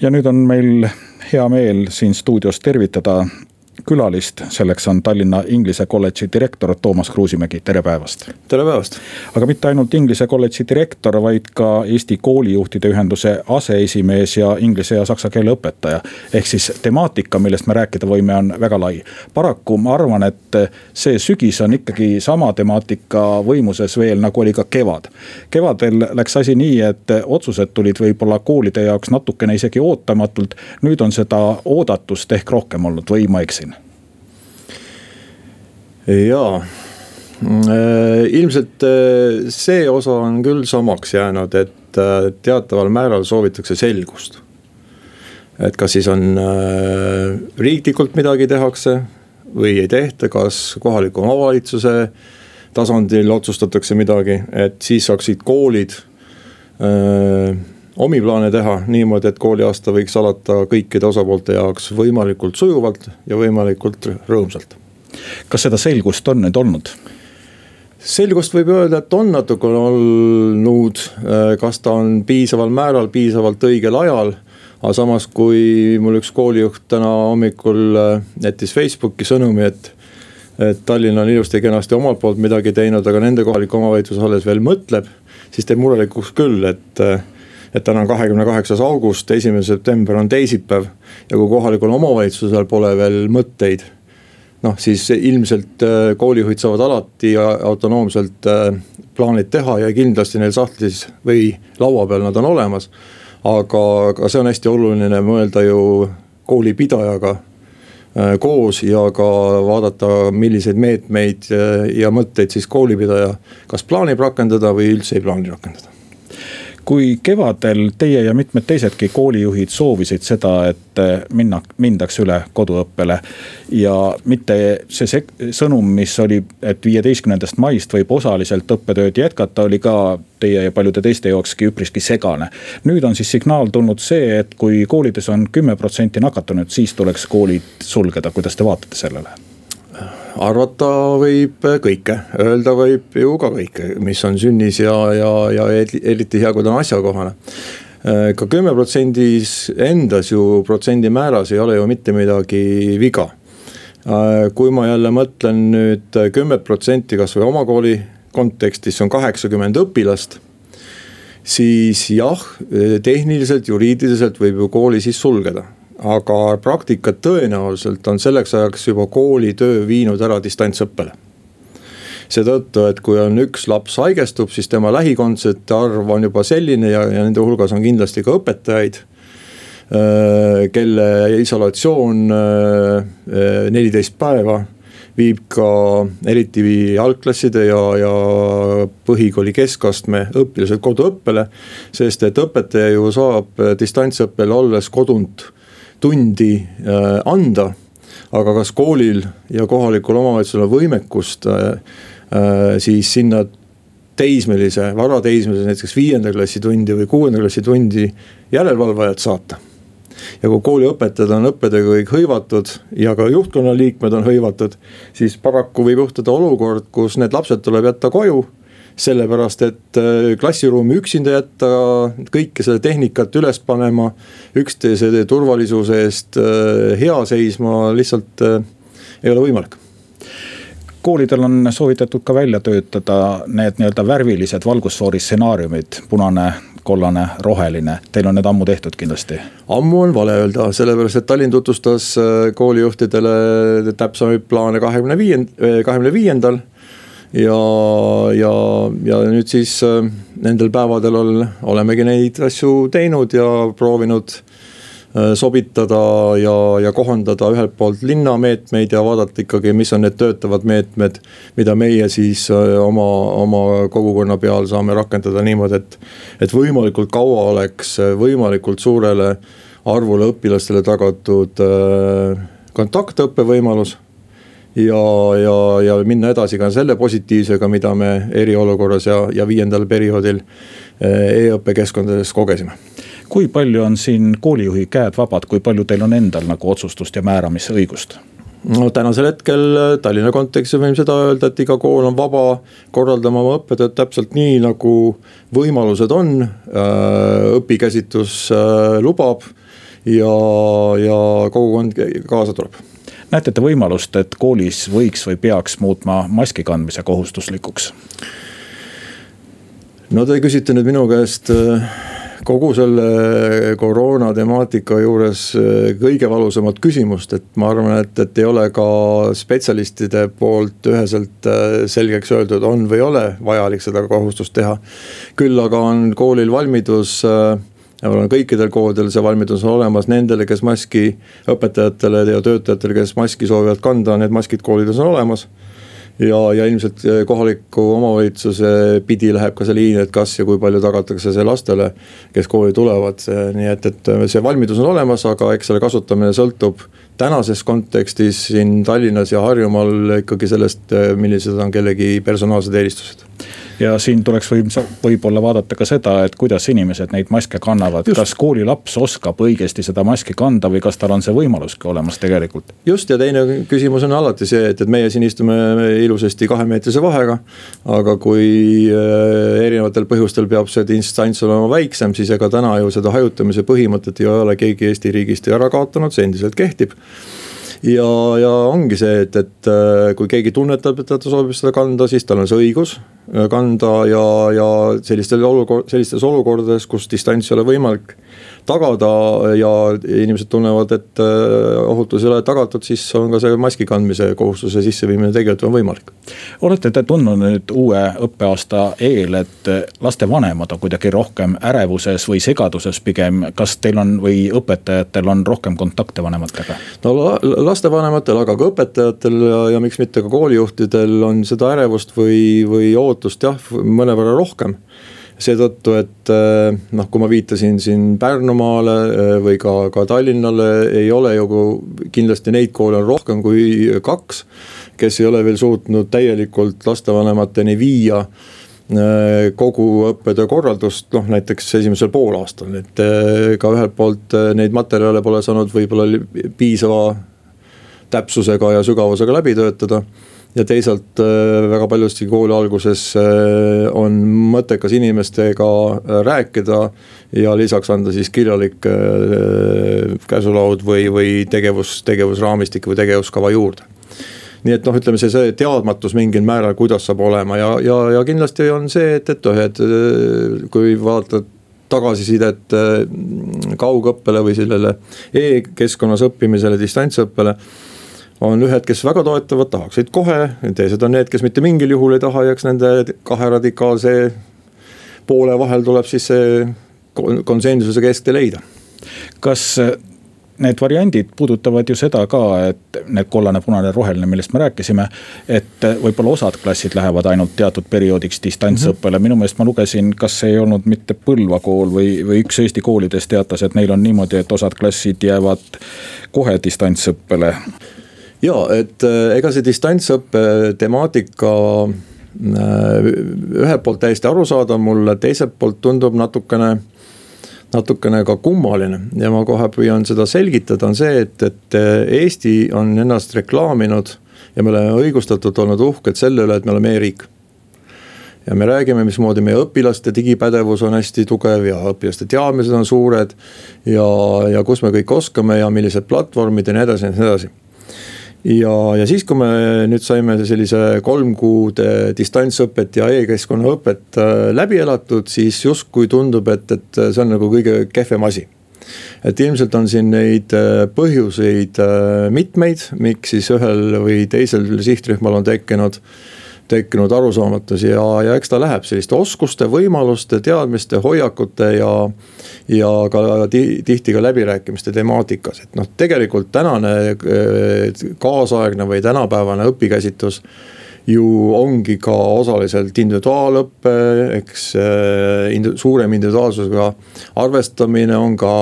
ja nüüd on meil hea meel siin stuudios tervitada külalist, selleks on Tallinna Inglise kolledži direktor Toomas Kruusimägi, tere päevast. tere päevast. aga mitte ainult Inglise kolledži direktor, vaid ka Eesti Koolijuhtide Ühenduse aseesimees ja inglise ja saksa keele õpetaja. ehk siis temaatika, millest me rääkida võime, on väga lai. paraku ma arvan, et see sügis on ikkagi sama temaatika võimuses veel nagu oli ka kevad. kevadel läks asi nii, et otsused tulid võib-olla koolide jaoks natukene isegi ootamatult. nüüd on seda oodatust ehk rohkem olnud või ma eksin? Jaa, äh, ilmselt äh, see osa on küll samaks jäänud, et äh, teataval määral soovitakse selgust. et kas siis on riiklikult midagi tehakse või ei tehta, kas kohaliku omavalitsuse tasandil otsustatakse midagi, et siis saaksid koolid öö, omi plaane teha niimoodi, et kooliaasta võiks alata kõikide osapoolte jaoks võimalikult sujuvalt ja võimalikult rõõmsalt kas seda selgust on nüüd olnud? selgust võib öelda, et on natuke olnud, äh, kas ta on piisaval määral, piisavalt õigel ajal. aga samas, kui mul üks koolijuht täna hommikul äh, jättis Facebooki sõnumi, et. et Tallinn on ilusti-kenasti omalt poolt midagi teinud, aga nende kohalik omavalitsus alles veel mõtleb. siis teeb murelikuks küll, et äh, et täna on kahekümne kaheksas august, esimene september on teisipäev ja kui kohalikul omavalitsusel pole veel mõtteid noh, siis ilmselt äh, koolijuhid saavad alati autonoomselt äh, plaanid teha ja kindlasti neil sahtlis või laua peal nad on olemas. aga, aga see on hästi oluline mõelda ju koolipidajaga äh, koos ja ka vaadata, milliseid meetmeid ja mõtteid siis koolipidaja kas plaanib rakendada või üldse ei plaani rakendada kui kevadel teie ja mitmed teisedki koolijuhid soovisid seda, et eh, minna, mindaks üle koduõppele. ja mitte see sõnum, mis oli, et viieteistkümnendast maist võib osaliselt õppetööd jätkata, oli ka teie ja paljude teiste jaokski üpriski segane. nüüd on siis signaal tulnud see, et kui koolides on kümme protsenti nakatunud, siis tuleks koolid sulgeda, kuidas te vaatate sellele? Arvata võib kõike, öelda võib ju ka kõike, mis on sünnis ja, ja, ja eriti hea, kui ta on asjakohane ka kümme protsendis endas ju protsendi määras ei ole ju mitte midagi viga. kui ma jälle mõtlen nüüd kümmet protsenti kasvõi oma kooli kontekstis, see on kaheksakümmend õpilast. siis jah, tehniliselt, juriidiliselt võib ju kooli siis sulgeda aga praktika tõenäoliselt on selleks ajaks juba koolitöö viinud ära distantsõppele seetõttu, et kui on üks laps haigestub, siis tema lähikondsete arv on juba selline ja, ja nende hulgas on kindlasti ka õpetajaid. Äh, kelle isolatsioon äh, neliteist päeva viib ka eriti algklasside ja, ja põhikooli keskastme õpilased koduõppele. sest et õpetaja ju saab distantsõppel olles kodunt tundi äh, anda. aga kas koolil ja kohalikul omavalitsusel on võimekust äh, äh, siis sinna teismelise, varateismelise näiteks viienda klassi tundi või kuuenda klassi tundi järelevalvajat saata ja kui kooliõpetajad on õppedega kõik hõivatud ja ka juhtkonna liikmed on hõivatud, siis paraku võib juhtuda olukord, kus need lapsed tuleb jätta koju sellepärast, et äh, klassiruumi üksinda jätta, kõike seda tehnikat üles panema, üksteise turvalisuse eest äh, hea seisma lihtsalt äh, ei ole võimalik. Koolidel on soovitatud ka välja töötada need nii-öelda värvilised valgusfoori stsenaariumid, punane, kollane, roheline, teil on need ammu tehtud kindlasti? ammu on vale öelda, sellepärast et Tallinn tutvustas koolijuhtidele täpsemaid plaane kahekümne viiend-, kahekümne viiendal ja, ja, ja nüüd siis äh, nendel päevadel ol, olemegi neid asju teinud ja proovinud äh, sobitada ja, ja kohandada ühelt poolt linna meetmeid ja vaadata ikkagi, mis on need töötavad meetmed. mida meie siis äh, oma, oma kogukonna peal saame rakendada niimoodi, et, et võimalikult kaua oleks võimalikult suurele arvule õpilastele tagatud kontaktõppe võimalus ja, ja, ja minna edasi ka selle positiivsega, mida me eriolukorras ja, ja viiendal perioodil eh, e-õppe keskkondades kogesime kui palju on siin koolijuhi käed vabad, kui palju teil on endal nagu otsustust ja määramisõigust? no tänasel hetkel eh, Tallinna kontekstis võime seda öelda, et iga kool on vaba korraldama oma õppetööd täpselt nii, nagu võimalused on. Eh, õpikäsitlus lubab ja, ja kogukond kaasa tuleb näete te võimalust, et koolis võiks või peaks muutma maski kandmise kohustuslikuks? no te küsite nüüd minu käest äh, kogu selle koroona temaatika juures äh, kõige valusamat küsimust, et ma arvan, et, et ei ole ka spetsialistide poolt üheselt äh, selgeks öeldud, on või ei ole vajalik seda kohustust teha. küll aga on koolil valmidus ja mul on kõikidel koolidel see valmidus on olemas, nendele, kes maski, õpetajatele ja töötajatele, kes maski soovivad kanda, need maskid koolides on olemas. Ja, ja ilmselt eh, kohaliku omavalitsuse pidi läheb ka see liin, et kas ja kui palju tagatakse see lastele, kes kooli tulevad, nii et, et see valmidus on olemas, aga eks selle kasutamine sõltub tänases kontekstis siin Tallinnas ja Harjumaal ikkagi sellest, eh, millised on kellegi personaalsed eelistused ja siin tuleks võib, võib-olla vaadata ka seda, et kuidas inimesed neid maske kannavad, kas koolilaps oskab õigesti seda maski kanda või kas tal on see võimaluski olemas tegelikult? just ja teine küsimus on alati see, et, et meie siin istume ilusasti kahemeetrise vahega. aga kui äh, erinevatel põhjustel peab see distants olema väiksem, siis ega täna ju seda hajutamise põhimõtet ei ole keegi Eesti riigist ära kaotanud, see endiselt kehtib ja, ja ongi see, et, et äh, kui keegi tunnetab, et ta soovib seda kanda, siis tal on see õigus äh, kanda ja, ja sellistel olukord, sellistes olukordades, kus distants ei ole võimalik tagada ja inimesed tunnevad, et äh, ohutus ei ole tagatud, siis on ka see maski kandmise kohustuse sisseviimine tegelikult on võimalik. olete te tundnud nüüd uue õppeaasta eel, et lastevanemad on kuidagi rohkem ärevuses või segaduses pigem, kas teil on või õpetajatel on rohkem kontakte vanematega? no lastevanematel, aga ka õpetajatel ja, ja miks mitte ka koolijuhtidel on seda ärevust või, või ootust jah, mõnevõrra rohkem seetõttu, et eh, noh, kui ma viitasin siin Pärnumaale eh, või ka, ka Tallinnale, ei ole ju kindlasti neid koole on rohkem kui kaks. kes ei ole veel suutnud täielikult lastevanemateni viia eh, kogu õppetöö korraldust, noh näiteks esimesel poolaastal, et ka ühelt poolt neid materjale pole saanud võib-olla piisava täpsusega ja sügavusega läbi töötada ja teisalt äh, väga paljuski kooli alguses äh, on mõttekas inimestega äh, rääkida ja lisaks anda siis kirjalik käsulaud või, või tegevus, tegevusraamistik või tegevuskava juurde. Nii et noh, ütleme see, see teadmatus mingil määral, kuidas saab olema ja, ja, ja kindlasti on see, et, et noh, et kui vaatad tagasisidet kaugõppele või sellele e-keskkonnas õppimisele, distantsõppele on ühed, kes väga toetavad, tahaksid kohe, teised on need, kes mitte mingil juhul ei taha ja eks nende kahe radikaalse poole vahel tuleb siis see konsensuse kesktee leida. kas need variandid puudutavad ju seda ka, et need kollane, punane, roheline, millest me rääkisime. et võib-olla osad klassid lähevad ainult teatud perioodiks distantsõppele mm, -hmm. minu meelest ma lugesin, kas ei olnud mitte Põlva kool või, või üks Eesti koolidest teatas, et neil on niimoodi, et osad klassid jäävad kohe distantsõppele ja et äh, ega see distantsõppe temaatika äh, ühelt poolt täiesti arusaadav mulle, teiselt poolt tundub natukene natukene ka kummaline ja ma kohe püüan seda selgitada, on see, et, et äh, Eesti on ennast reklaaminud ja me oleme õigustatult olnud uhked selle üle, et me oleme e-riik. ja me räägime, mismoodi meie õpilaste digipädevus on hästi tugev ja õpilaste teadmised on suured. ja, ja kus me kõik oskame ja millised platvormid ja nii edasi ja nii edasi ja, ja siis, kui me nüüd saime sellise kolm kuud distantsõpet ja e-keskkonna õpet äh, läbi elatud, siis justkui tundub, et, et see on nagu kõige kehvem asi. Et ilmselt on siin neid äh, põhjuseid äh, mitmeid, miks siis ühel või teisel sihtrühmal on tekkinud tekkinud arusaamatusi ja, ja eks ta läheb selliste oskuste, võimaluste, teadmiste, hoiakute ja. ja ka tihti ka läbirääkimiste temaatikas, et noh, tegelikult tänane kaasaegne või tänapäevane õpikäsitlus ju ongi ka osaliselt individuaalõpe, eks suurem individuaalsusega arvestamine on ka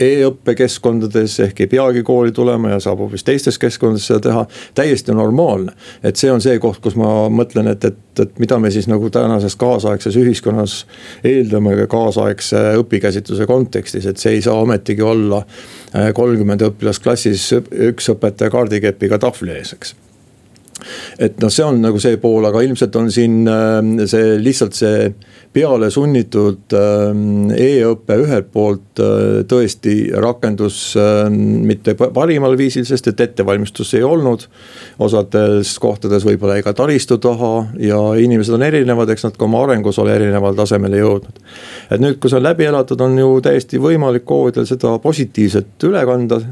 e-õppekeskkondades ehk ei peagi kooli tulema ja saab hoopis teistes keskkondades seda teha. täiesti normaalne, et see on see koht, kus ma mõtlen, et, et, et mida me siis nagu tänases kaasaegses ühiskonnas eeldame ka kaasaegse õpikäsitluse kontekstis, et see ei saa ometigi olla äh, kolmkümmend õpilast klassis, üks õpetaja kaardikepiga tahvli ees, eks et noh, see on nagu see pool, aga ilmselt on siin äh, see lihtsalt see peale sunnitud ähm, e-õpe ühelt poolt äh, tõesti rakendus ähm, mitte parimal viisil, sest et ettevalmistust ei olnud. osades kohtades võib-olla ega taristu taha ja inimesed on erinevad, eks nad ka oma arengus ole erineval tasemele jõudnud. et nüüd, kui see on läbi elatud, on ju täiesti võimalik koolidel seda positiivselt üle kanda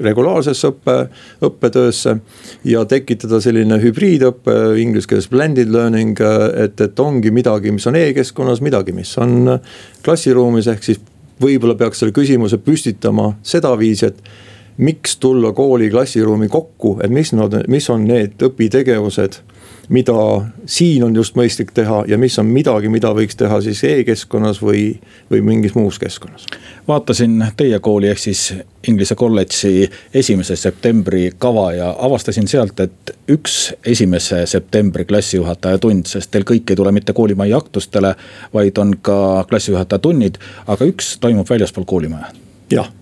regulaarsesse õppe, õppetöösse. ja tekitada selline hübriidõpe, inglise keeles blended learning, et, et ongi midagi, mis on e-keskkonnas, midagi, mis on klassiruumis, ehk siis võib-olla peaks selle küsimuse püstitama sedaviisi, et miks tulla kooli klassiruumi kokku, et mis nad, mis on need õpitegevused mida siin on just mõistlik teha ja mis on midagi, mida võiks teha siis e-keskkonnas või, või mingis muus keskkonnas. vaatasin teie kooli ehk siis Inglise kolledži esimese septembri kava ja avastasin sealt, et üks esimese septembri klassijuhataja tund, sest teil kõik ei tule mitte koolimajja aktustele, vaid on ka klassijuhataja tunnid, aga üks toimub väljaspool koolimaja. jah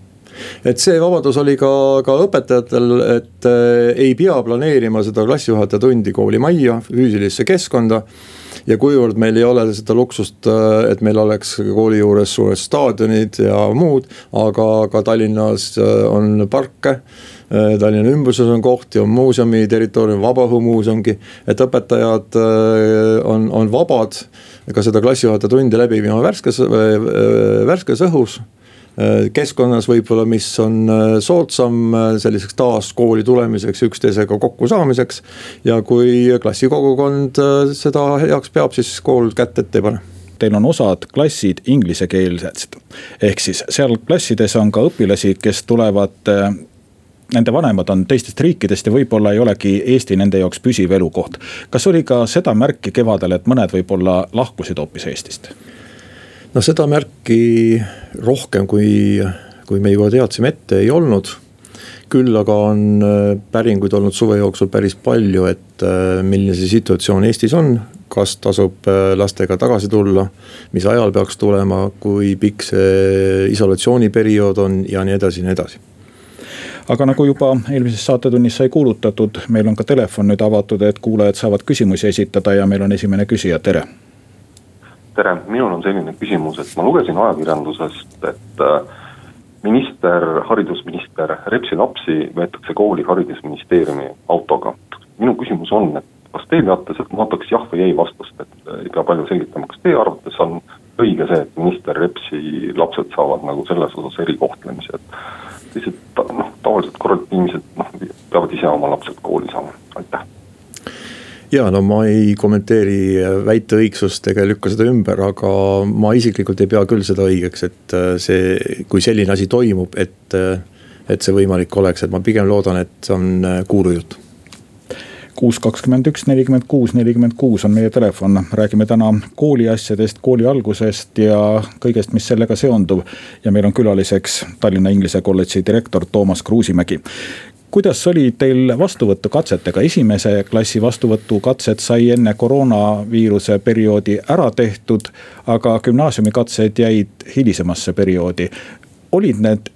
et see vabadus oli ka, ka õpetajatel, et äh, ei pea planeerima seda klassijuhataja tundi koolimajja, füüsilisse keskkonda ja kuivõrd meil ei ole seda luksust, äh, et meil oleks kooli juures suured staadionid ja muud, aga ka Tallinnas äh, on parke. Tallinna ümbruses on kohti, on muuseumi territoorium, Vabaõhumuuseumgi, et õpetajad on, on vabad ka seda klassijuhataja tundi läbi viima värskes, värskes õhus keskkonnas võib-olla, mis on äh, soodsam äh, selliseks taas kooli tulemiseks, üksteisega kokkusaamiseks. ja kui klassikogukond seda heaks peab, siis kool kätt ette ei pane teil on osad klassid inglisekeelsed. ehk siis seal klassides on ka õpilasi, kes tulevad nende vanemad on teistest riikidest ja võib-olla ei olegi Eesti nende jaoks püsiv elukoht. kas oli ka seda märki kevadel, et mõned võib-olla lahkusid hoopis Eestist? No seda märki rohkem, kui, kui me juba teadsime ette, ei olnud. küll aga on äh, päringuid olnud suve jooksul päris palju, et äh, milline see situatsioon Eestis on. kas tasub äh, lastega tagasi tulla, mis ajal peaks tulema, kui pikk see isolatsiooniperiood on ja nii edasi ja nii edasi aga nagu juba eelmises saatetunnis sai kuulutatud, meil on ka telefon nüüd avatud, et kuulajad saavad küsimusi esitada ja meil on esimene küsija, tere tere, minul on selline küsimus, et ma lugesin ajakirjandusest, et äh, minister, haridusminister Repsi lapsi võetakse kooli haridusministeeriumi autoga. minu küsimus on, et kas teie teate, ma ootaks jah või ei vastust, et äh, ei pea palju selgitama, kas teie arvates on õige see, et minister Repsi lapsed saavad nagu selles osas erikohtlemise, et lihtsalt noh, tavaliselt korralikud inimesed noh, peavad ise oma lapsed kooli saama, aitäh ja no ma ei kommenteeri väite õigsust ega lükka seda ümber, aga ma isiklikult ei pea küll seda õigeks, et äh, see, kui selline asi toimub, et. Äh, et see võimalik oleks, et ma pigem loodan, et see on äh, kuulujutt kuus, kakskümmend üks, nelikümmend kuus, nelikümmend kuus on meie telefon, räägime täna kooli asjadest, kooli algusest ja kõigest, mis sellega seondub. ja meil on külaliseks Tallinna Inglise Kolledži direktor Toomas Kruusimägi kuidas oli teil vastuvõtukatsetega, esimese klassi vastuvõtukatsed sai enne koroonaviiruse perioodi ära tehtud, aga gümnaasiumikatsed jäid hilisemasse perioodi. olid need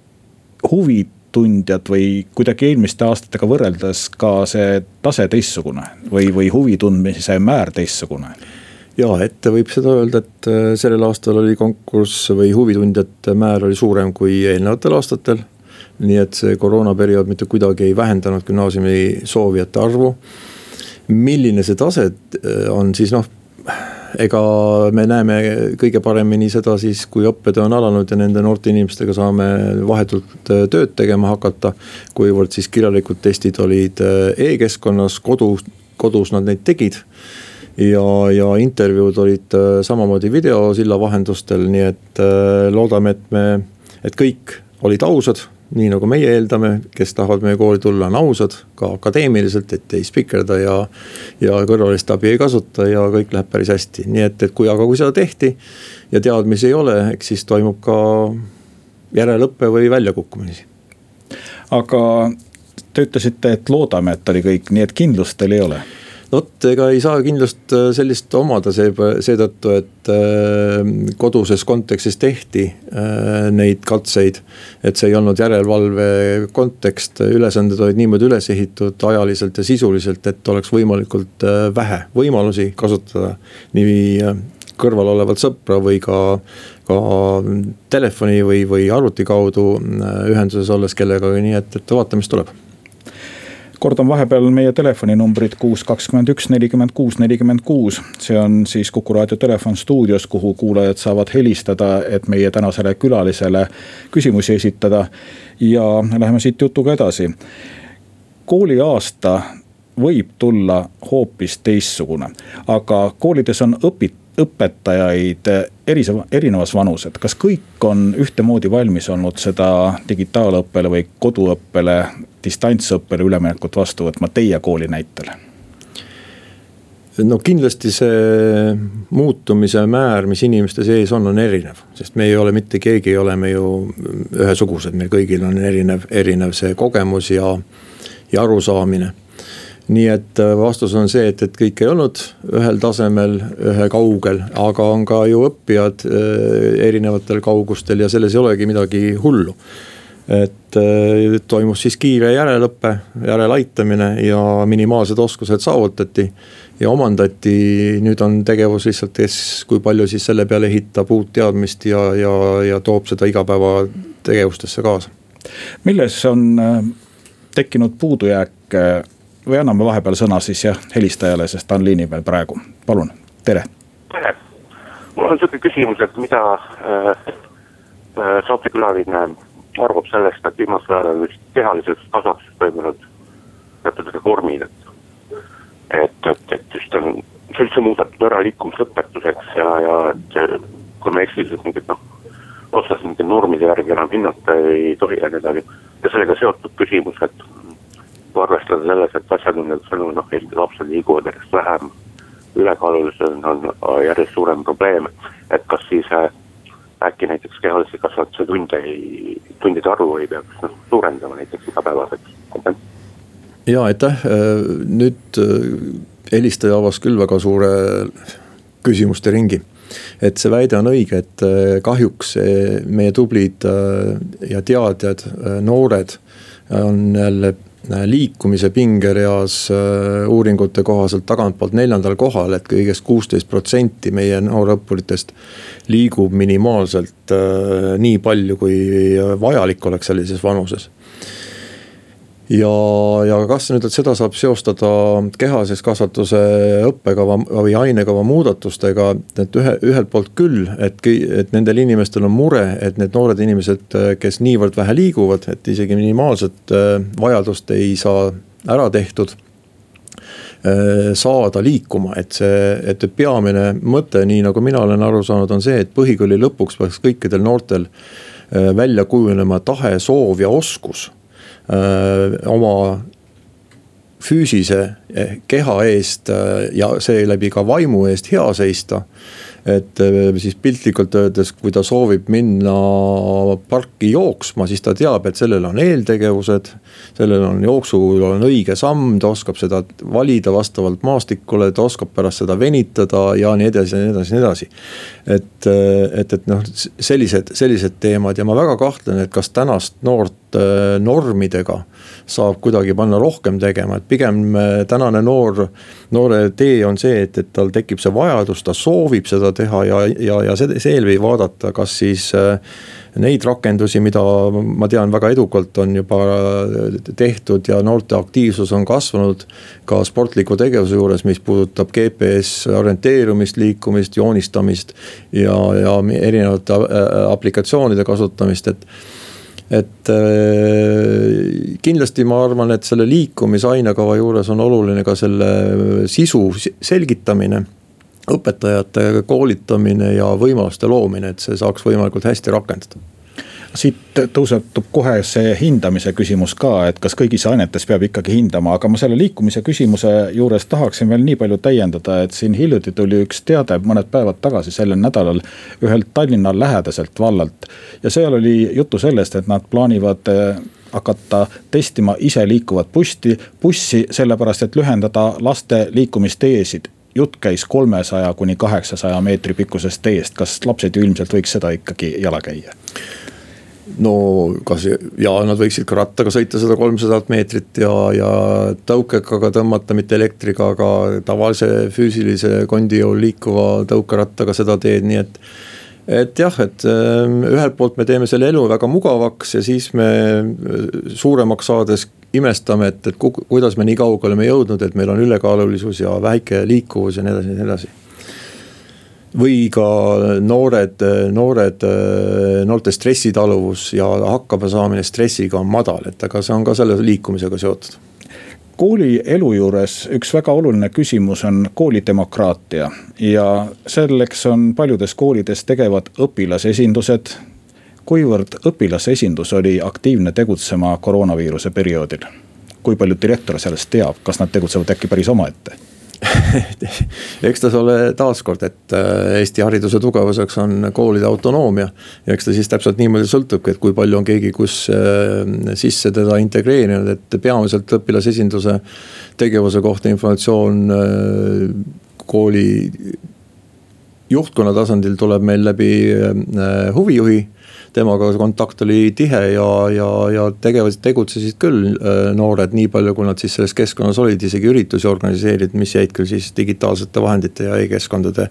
huvitundjad või kuidagi eelmiste aastatega võrreldes ka see tase teistsugune või, või huvi tundmise määr teistsugune? ja ette võib seda öelda, et äh, sellel aastal oli konkurss või huvitundjate määr oli suurem kui eelnevatel aastatel nii et see koroonaperiood mitte kuidagi ei vähendanud gümnaasiumi soovijate arvu. milline see tase äh, on siis noh, ega me näeme kõige paremini seda siis, kui õppetöö on alanud ja nende noorte inimestega saame vahetult äh, tööd tegema hakata. kuivõrd siis kirjalikud testid olid äh, e-keskkonnas, kodu, kodus nad neid tegid ja, ja intervjuud olid samamoodi videosilla vahendustel, nii et loodame, et me, et kõik olid ausad nii nagu meie eeldame, kes tahavad meie kooli tulla, on ausad, ka akadeemiliselt, et ei spikerda ja. ja kõrvalist abi ei kasuta ja kõik läheb päris hästi, nii et, et kui, aga kui seda tehti ja teadmisi ei ole, eks siis toimub ka järelõpe või väljakukkumisi. aga te ütlesite, et loodame, et oli kõik, nii et kindlust teil ei ole vot ega ei saa kindlust äh, sellist omada see, seetõttu, et äh, koduses kontekstis tehti äh, neid katseid. et see ei olnud järelevalve kontekst, ülesanded olid niimoodi üles ehitatud ajaliselt ja sisuliselt, et oleks võimalikult vähe võimalusi kasutada nii kõrval olevat sõpra või ka, ka telefoni või, või arvuti kaudu ühenduses olles kellegagi, nii et, et vaatame, mis tuleb kordan vahepeal meie telefoninumbrid kuus, kakskümmend üks, nelikümmend kuus, nelikümmend kuus. see on siis Kuku raadio telefon stuudios, kuhu kuulajad saavad helistada, et meie tänasele külalisele küsimusi esitada. ja läheme siit jutuga edasi. kooliaasta võib tulla hoopis teistsugune, aga koolides on õpitud õpetajaid erinevas vanuses, kas kõik on ühtemoodi valmis olnud seda digitaalõppele või koduõppele, distantsõppele üleminekut vastu võtma teie kooli näitel? no kindlasti see muutumise määr, mis inimeste sees on, on erinev, sest me ei ole mitte keegi, ei ole me ju ühesugused, meil kõigil on erinev, erinev see kogemus ja, ja arusaamine nii et äh, vastus on see, et, et kõik ei olnud ühel tasemel, ühekaugel, aga on ka ju õppijad äh, erinevatel kaugustel ja selles ei olegi midagi hullu. et äh, toimus siis kiire järelõpe, järeleaitamine ja minimaalsed oskused saavutati ja omandati, nüüd on tegevus lihtsalt, kes, kui palju siis selle peale ehitab uut teadmist ja, ja, ja toob seda igapäevategevustesse kaasa. milles on tekkinud puudujääk või anname vahepeal sõna siis jah helistajale, sest ta on liini peal praegu, palun, tere. tere, mul on sihuke küsimus, et mida äh, äh, saatekülaline arvab sellest, et viimasel ajal vist kehalises kasvatuses toimunud teatud reformid, et. et, et, et just on, see üldse muudetud ära liikumisõpetuseks ja, ja et kui ma ei eksi, siis mingit noh. otseselt mingite normide järgi enam hinnata ei tohi ja nii edasi ja sellega seotud küsimus, et arvestada selles, et asjatundjate sõnul noh, Eesti lapsed liiguvad järjest vähem. ülekaalulisus on, järjest suurem probleem, et kas siis äh, äkki näiteks kehalise kasvatuse tunde ei, tundide arvu ei peaks noh suurendama näiteks igapäevaseks, aitäh. ja aitäh, äh, nüüd äh, helistaja avas küll väga suure küsimuste ringi et see väide on õige, et kahjuks meie tublid ja teadjad, noored on jälle liikumise pingereas äh, uuringute kohaselt tagantpoolt neljandal kohal, et kõigest kuusteist protsenti meie noorõppuritest liigub minimaalselt äh, nii palju, kui vajalik oleks sellises vanuses ja, ja kas nüüd, et seda saab seostada kehalise kasvatuse õppekava või ainekava muudatustega, et ühe, ühelt poolt küll, et, et nendel inimestel on mure, et need noored inimesed, kes niivõrd vähe liiguvad, et isegi minimaalset äh, vajadust ei saa ära tehtud äh, saada liikuma, et see, et peamine mõte, nii nagu mina olen aru saanud, on see, et põhikooli lõpuks peaks kõikidel noortel äh, välja kujunema tahe, soov ja oskus oma füüsise eh, keha eest ja seeläbi ka vaimu eest hea seista et äh, siis piltlikult öeldes, kui ta soovib minna parki jooksma, siis ta teab, et sellel on eeltegevused. sellel on jooksul on õige samm, ta oskab seda valida vastavalt maastikule, ta oskab pärast seda venitada ja nii edasi ja nii edasi ja nii edasi. et, äh, et, et noh, sellised, sellised teemad ja ma väga kahtlen, et kas tänast noort äh, normidega saab kuidagi panna rohkem tegema, et pigem tänane noor, noore tee on see, et, et tal tekib see vajadus, ta soovib seda teha ja, ja, ja seeläbi vaadata, kas siis äh, neid rakendusi, mida ma tean väga edukalt on juba tehtud ja noorte aktiivsus on kasvanud. ka sportliku tegevuse juures, mis puudutab GPS orienteerumist, liikumist, joonistamist ja, ja erinevate äh, aplikatsioonide kasutamist, et et äh, kindlasti ma arvan, et selle liikumisainekava juures on oluline ka selle sisu selgitamine õpetajate koolitamine ja võimaluste loomine, et see saaks võimalikult hästi rakendada siit tõusetub kohe see hindamise küsimus ka, et kas kõigis ainetes peab ikkagi hindama, aga ma selle liikumise küsimuse juures tahaksin veel nii palju täiendada, et siin hiljuti tuli üks teade mõned päevad tagasi sellel nädalal ühelt Tallinna lähedaselt vallalt. ja seal oli juttu sellest, et nad plaanivad hakata testima iseliikuvat bussi, bussi, sellepärast et lühendada laste liikumisteesid jutt käis kolmesaja kuni kaheksasaja meetri pikkusest teest, kas lapsed ju ilmselt võiks seda ikkagi jala käia? No kas ja nad võiksid ka rattaga sõita seda kolmsadat meetrit ja, ja tõukekaga tõmmata, mitte elektriga, aga tavalise füüsilise kondi jõul liikuva tõukerattaga seda teed, nii et et jah, et ähm, ühelt poolt me teeme selle elu väga mugavaks ja siis me äh, suuremaks saades imestame, et, et ku, kuidas me nii kaugele oleme jõudnud, et meil on ülekaalulisus ja väike liikuvus ja nii edasi ja nii edasi. Või ka noored, noored, noorte stressitaluvus ja hakkamasaamine stressiga on madal, et aga see on ka selle liikumisega seotud. Kooli elu juures üks väga oluline küsimus on koolidemokraatia ja selleks on paljudes koolides tegevad õpilasesindused. Kuivõrd õpilasesindus oli aktiivne tegutsema koroonaviiruse perioodil? kui palju direktor sellest teab, kas nad tegutsevad äkki päris omaette eks ta ole taaskord, et äh, Eesti hariduse tugevuseks on koolide autonoomia. ja eks ta siis täpselt niimoodi sõltubki, et kui palju on keegi kus äh, sisse teda integreerinud, et peamiselt õpilasesinduse tegevuse kohta informatsioon äh, kooli juhtkonna tasandil tuleb meil läbi huvijuhi temaga kontakt oli tihe ja, ja, ja tegevad, tegutsesid küll äh, noored, nii palju, kui nad siis selles keskkonnas olid, isegi üritusi organiseerinud, mis jäid küll siis digitaalsete vahendite ja e-keskkondade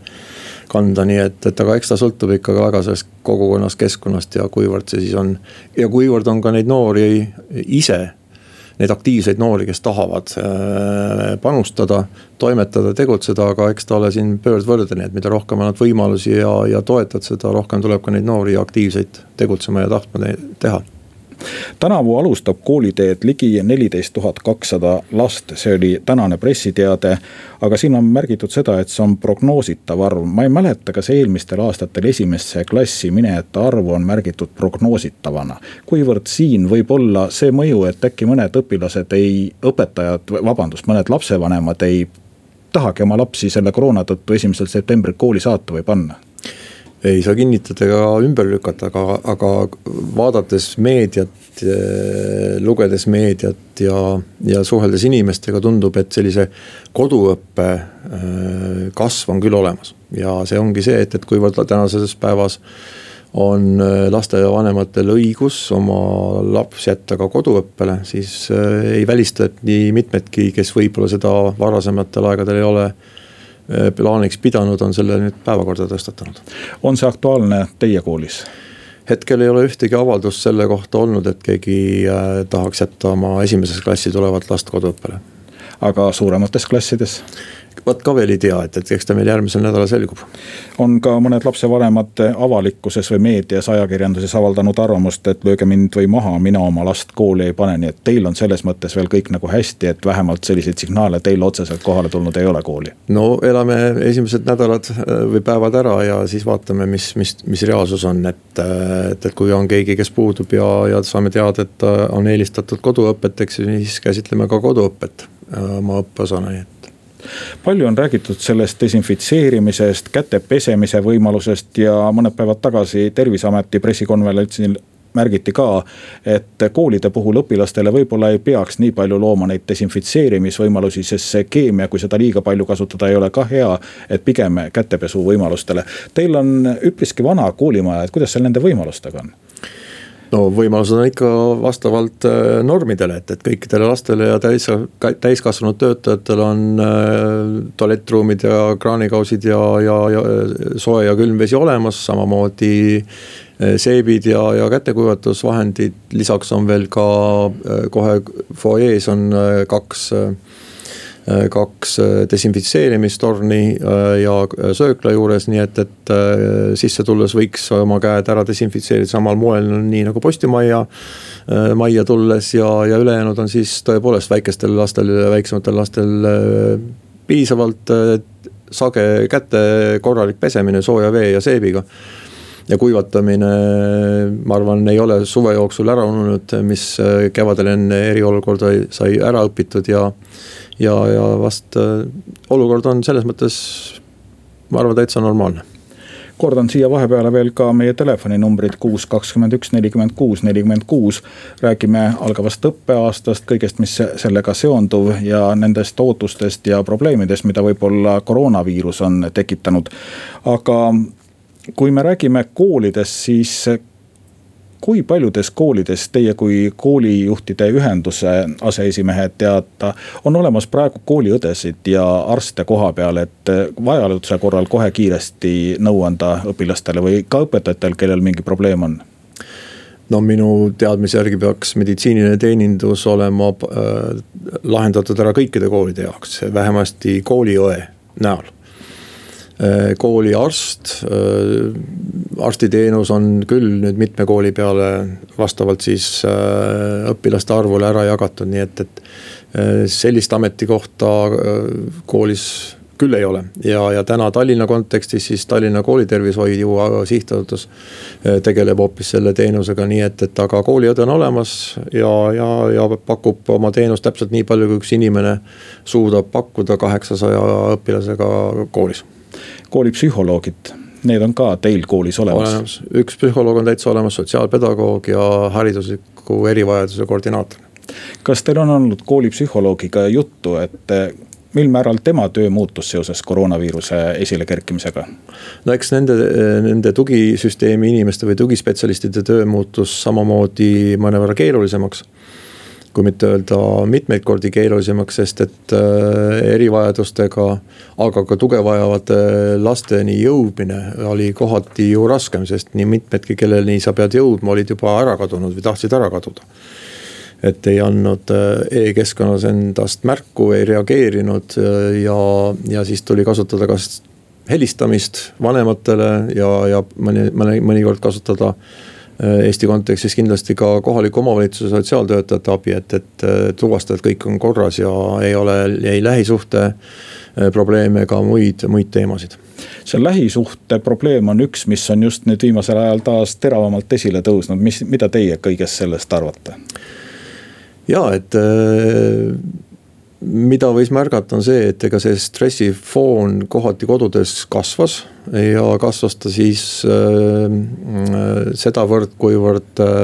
kanda, nii et, et aga eks ta sõltub ikkagi väga sellest kogukonnast, keskkonnast ja kuivõrd see siis on. ja kuivõrd on ka neid noori ise neid aktiivseid noori, kes tahavad äh, panustada, toimetada, tegutseda, aga eks ta ole siin pöördvõrdne, et mida rohkem annad võimalusi ja, ja toetad, seda rohkem tuleb ka neid noori aktiivseid tegutsema ja tahtma teha tänavu alustab kooliteed ligi neliteist tuhat kakssada last, see oli tänane pressiteade. aga siin on märgitud seda, et see on prognoositav arv, ma ei mäleta, kas eelmistel aastatel esimesse klassi minejate arvu on märgitud prognoositavana. kuivõrd siin võib olla see mõju, et äkki mõned õpilased ei, õpetajad, vabandust, mõned lapsevanemad ei tahagi oma lapsi selle koroona tõttu esimesel septembril kooli saata või panna ei saa kinnitada ega ümber lükata, aga, aga vaadates meediat, eh, lugedes meediat ja, ja suheldes inimestega, tundub, et sellise koduõppe eh, kasv on küll olemas. ja see ongi see, et, et kuivõrd tänases päevas on eh, lastevanematel õigus oma laps jätta ka koduõppele, siis ei välista, et nii mitmedki, kes võib-olla seda varasematel aegadel ei ole plaaniks pidanud, on selle nüüd päevakorda tõstatanud. on see aktuaalne teie koolis? hetkel ei ole ühtegi avaldust selle kohta olnud, et keegi äh, tahaks jätta oma esimeses klassi tulevat last koduõppele. Aga suuremates klassides? vot ka veel ei tea, et, et eks ta meil järgmisel nädalal selgub. on ka mõned lapsevanemad avalikkuses või meedias, ajakirjanduses avaldanud arvamust, et lööge mind või maha, mina oma last kooli ei pane, nii et teil on selles mõttes veel kõik nagu hästi, et vähemalt selliseid signaale teile otseselt kohale tulnud ei ole kooli. no elame esimesed nädalad äh, või päevad ära ja siis vaatame, mis, mis, mis reaalsus on, et, äh, et, et kui on keegi, kes puudub ja, ja saame teada, et on eelistatud koduõpet, eks ju, siis käsitleme ka koduõpet äh, oma et palju on räägitud sellest desinfitseerimisest, käte pesemise võimalusest ja mõned päevad tagasi terviseameti pressikonverentsil märgiti ka, et koolide puhul õpilastele võib-olla ei peaks nii palju looma neid desinfitseerimisvõimalusi, sest see keemia, kui seda liiga palju kasutada, ei ole ka hea. et pigem kätepesu võimalustele. Teil on üpriski vana koolimaja, et kuidas seal nende võimalustega on? No võimalused on ikka vastavalt äh, normidele, et, et kõikidele lastele ja täis, täiskasvanud töötajatel on äh, tualettruumid ja kraanikausid ja, ja, ja soe ja külm vesi olemas, samamoodi äh, seebid ja, ja kätekuivatusvahendid, lisaks on veel ka äh, kohe fuajees on äh, kaks äh, Äh, kaks äh, desinfitseerimistorni äh, ja söökla juures, nii et, et sisse tulles võiks oma käed ära desinfitseerida samal moel, nii nagu postimajja. majja tulles ja, ja ülejäänud on siis tõepoolest väikestel lastel väiksematel lastel piisavalt sage käte korralik pesemine sooja vee ja seebiga ja kuivatamine, ma arvan, ei ole suve jooksul ära ununenud, mis kevadel enne eriolukorda sai ära õpitud ja ja, ja vast äh, olukord on selles mõttes, ma arvan, täitsa normaalne kordan siia vahepeale veel ka meie telefoninumbrid kuus, kakskümmend üks, nelikümmend kuus, nelikümmend kuus. räägime algavast õppeaastast, kõigest, mis sellega seonduv ja nendest ootustest ja probleemidest, mida võib-olla koroonaviirus on tekitanud. aga kui me räägime koolidest, siis kui paljudes koolides teie kui koolijuhtide ühenduse aseesimehe teada on olemas praegu kooliõdesid ja arste koha peal, et vajaduse korral kohe kiiresti nõu anda õpilastele või ka õpetajatel, kellel mingi probleem on? no minu teadmise järgi peaks meditsiiniline teenindus olema äh, lahendatud ära kõikide koolide jaoks, vähemasti kooliõe näol Äh, kooliarst, äh, arstiteenus on küll nüüd mitme kooli peale vastavalt siis äh, õpilaste arvule ära jagatud, nii et, et sellist ametikohta koolis küll ei ole. Ja, ja täna Tallinna kontekstis siis Tallinna Koolitervishoiu Sihtasutus tegeleb hoopis selle teenusega, nii et, et aga kooliõde on olemas ja, ja, ja pakub oma teenust täpselt nii palju, kui üks inimene suudab pakkuda kaheksasaja õpilasega koolis koolipsühholoogid, need on ka teil koolis olemas? üks psühholoog on täitsa olemas, sotsiaalpedagoog ja haridusliku erivajaduse koordinaator. kas teil on olnud koolipsühholoogiga juttu, et eh, mil määral tema töö muutus seoses koroonaviiruse esilekerkimisega? no eks nende, nende tugisüsteemi inimeste või tugispetsialistide töö muutus samamoodi mõnevõrra keerulisemaks kui mitte öelda mitmeid kordi keerulisemaks, sest et äh, erivajadustega, aga ka tuge vajavate lasteni jõudmine oli kohati ju raskem, sest nii mitmedki, kelleni sa pead jõudma, olid juba ära kadunud või tahtsid ära kaduda. et ei andnud äh, e-keskkonnas endast märku, ei reageerinud äh, ja, ja siis tuli kasutada kas helistamist vanematele ja, ja mõni, mõni, mõnikord kasutada Äh, Eesti kontekstis kindlasti ka kohaliku omavalitsuse sotsiaaltöötajate abi, et, et tuvastada, et kõik on korras ja ei ole ei lähisuhte äh, probleeme ega muid, muid teemasid see lähisuhte probleem on üks, mis on just nüüd viimasel ajal taas teravamalt esile tõusnud, mis, mida teie kõigest sellest arvate? ja et äh, mida võis märgata, on see, et ega see stressifoon kohati kodudes kasvas ja kasvas ta siis äh, sedavõrd, kuivõrd äh,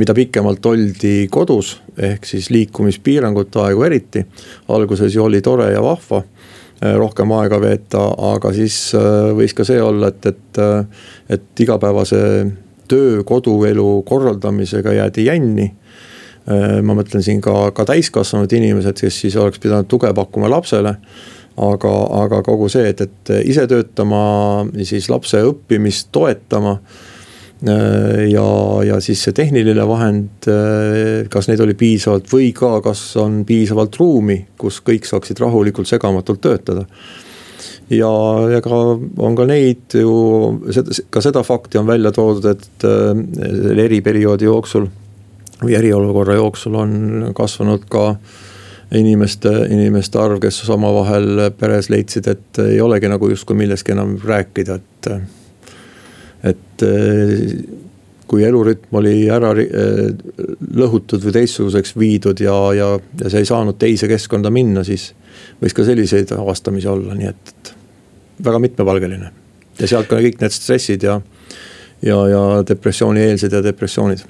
mida pikemalt oldi kodus, ehk siis liikumispiirangute aegu eriti. alguses ju oli tore ja vahva äh, rohkem aega veeta, aga siis äh, võis ka see olla, et, et, äh, et igapäevase töö, koduelu korraldamisega jäädi jänni Äh, ma mõtlen siin ka, ka täiskasvanud inimesed, kes siis oleks pidanud tuge pakkuma lapsele. aga, aga kogu see, et, et ise töötama, siis lapse õppimist toetama äh, ja, ja siis see tehniline vahend, äh, kas neid oli piisavalt või ka, kas on piisavalt ruumi, kus kõik saaksid rahulikult segamatult töötada. ja, ja ka on ka neid ju, ka seda fakti on välja toodud, et selle eriperioodi jooksul või eriolukorra jooksul on kasvanud ka inimeste, inimeste arv, kes omavahel peres leidsid, et ei olegi nagu justkui millestki enam rääkida, et. et kui elurütm oli ära lõhutud või teistsuguseks viidud ja, ja, ja sa ei saanud teise keskkonda minna, siis võis ka selliseid avastamisi olla, nii et, et väga mitmepalgeline. ja sealt ka kõik need stressid ja, ja, ja depressioonieelsed ja depressioonid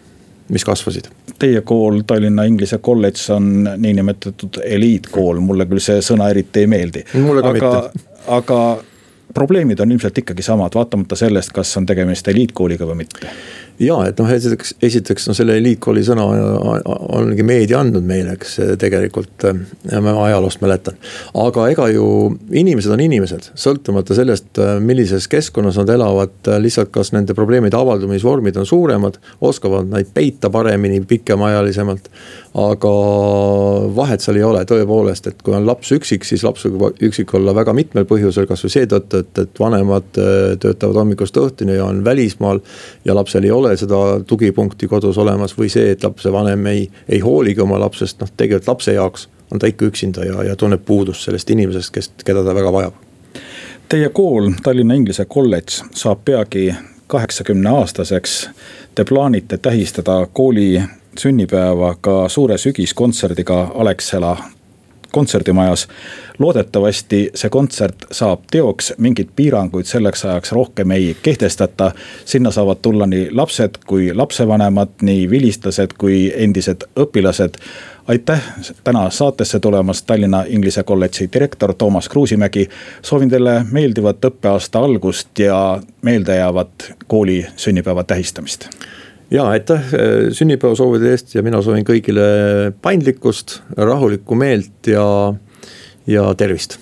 mis kasvasid? Teie kool, Tallinna Inglise Kolledž on niinimetatud eliitkool, mulle küll see sõna eriti ei meeldi. mulle ka aga, mitte. aga probleemid on ilmselt ikkagi samad, vaatamata sellest, kas on tegemist eliitkooliga või mitte ja et noh, esiteks, esiteks no selle eliitkooli sõna ongi meedia andnud meile, eks tegelikult ma ajaloost mäletan. aga ega ju inimesed on inimesed, sõltumata sellest, millises keskkonnas nad elavad, lihtsalt kas nende probleemide avaldumisvormid on suuremad, oskavad neid peita paremini, pikemaajalisemalt aga vahet seal ei ole tõepoolest, et kui on laps üksik, siis laps võib üksik olla väga mitmel põhjusel, kasvõi seetõttu, et, et vanemad äh, töötavad hommikust õhtuni ja on välismaal. ja lapsel ei ole seda tugipunkti kodus olemas või see, et lapsevanem ei, ei hooligi oma lapsest, noh tegelikult lapse jaoks on ta ikka üksinda ja, ja tunneb puudust sellest inimesest, kes, keda ta väga vajab. Teie kool, Tallinna Inglise Kolledž saab peagi kaheksakümne aastaseks. Te plaanite tähistada kooli sünnipäeva ka suure sügiskontserdiga Alexela kontserdimajas. loodetavasti see kontsert saab teoks, mingeid piiranguid selleks ajaks rohkem ei kehtestata. sinna saavad tulla nii lapsed kui lapsevanemad, nii vilistlased kui endised õpilased aitäh täna saatesse tulemast, Tallinna Inglise Kolledži direktor Toomas Kruusimägi. soovin teile meeldivat õppeaasta algust ja meeldejäävat kooli sünnipäeva tähistamist ja aitäh äh, sünnipäevasoovide eest ja mina soovin kõigile paindlikkust, rahulikku meelt ja, ja tervist